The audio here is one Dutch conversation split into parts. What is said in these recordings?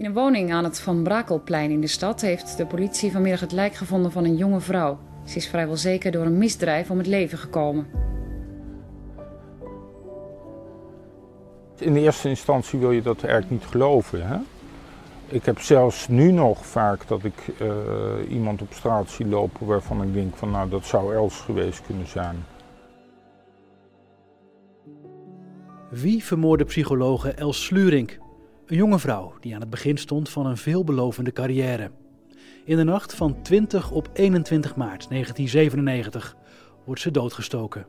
In een woning aan het Van Brakelplein in de stad heeft de politie vanmiddag het lijk gevonden van een jonge vrouw. Ze is vrijwel zeker door een misdrijf om het leven gekomen. In de eerste instantie wil je dat eigenlijk niet geloven. Hè? Ik heb zelfs nu nog vaak dat ik uh, iemand op straat zie lopen waarvan ik denk van nou dat zou Els geweest kunnen zijn. Wie vermoorde psychologe Els Slurink? Een jonge vrouw die aan het begin stond van een veelbelovende carrière. In de nacht van 20 op 21 maart 1997 wordt ze doodgestoken.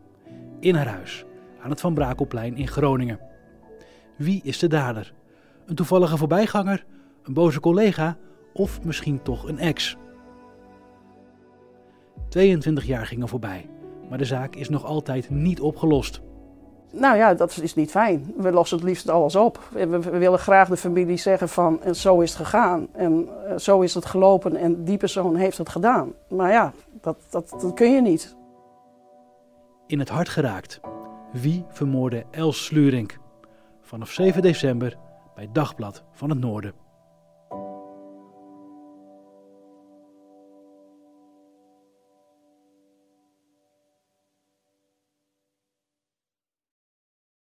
In haar huis, aan het Van Brakelplein in Groningen. Wie is de dader? Een toevallige voorbijganger? Een boze collega? Of misschien toch een ex? 22 jaar gingen voorbij, maar de zaak is nog altijd niet opgelost. Nou ja, dat is niet fijn. We lossen het liefst alles op. We, we willen graag de familie zeggen van zo is het gegaan en uh, zo is het gelopen en die persoon heeft het gedaan. Maar ja, dat, dat, dat kun je niet. In het hart geraakt. Wie vermoorde Els Slurink? Vanaf 7 december bij Dagblad van het Noorden.